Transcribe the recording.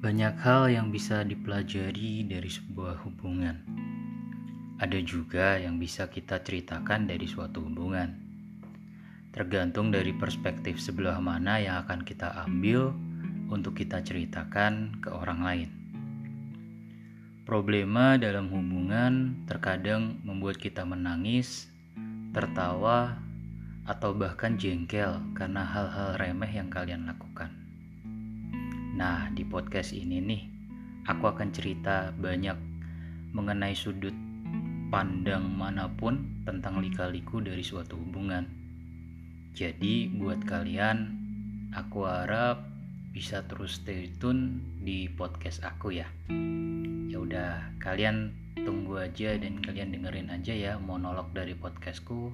Banyak hal yang bisa dipelajari dari sebuah hubungan. Ada juga yang bisa kita ceritakan dari suatu hubungan. Tergantung dari perspektif sebelah mana yang akan kita ambil untuk kita ceritakan ke orang lain. Problema dalam hubungan terkadang membuat kita menangis, tertawa, atau bahkan jengkel karena hal-hal remeh yang kalian lakukan. Nah, podcast ini nih, aku akan cerita banyak mengenai sudut pandang mana pun tentang lika-liku dari suatu hubungan. Jadi, buat kalian, aku harap bisa terus stay tune di podcast aku ya. Ya udah, kalian tunggu aja dan kalian dengerin aja ya monolog dari podcastku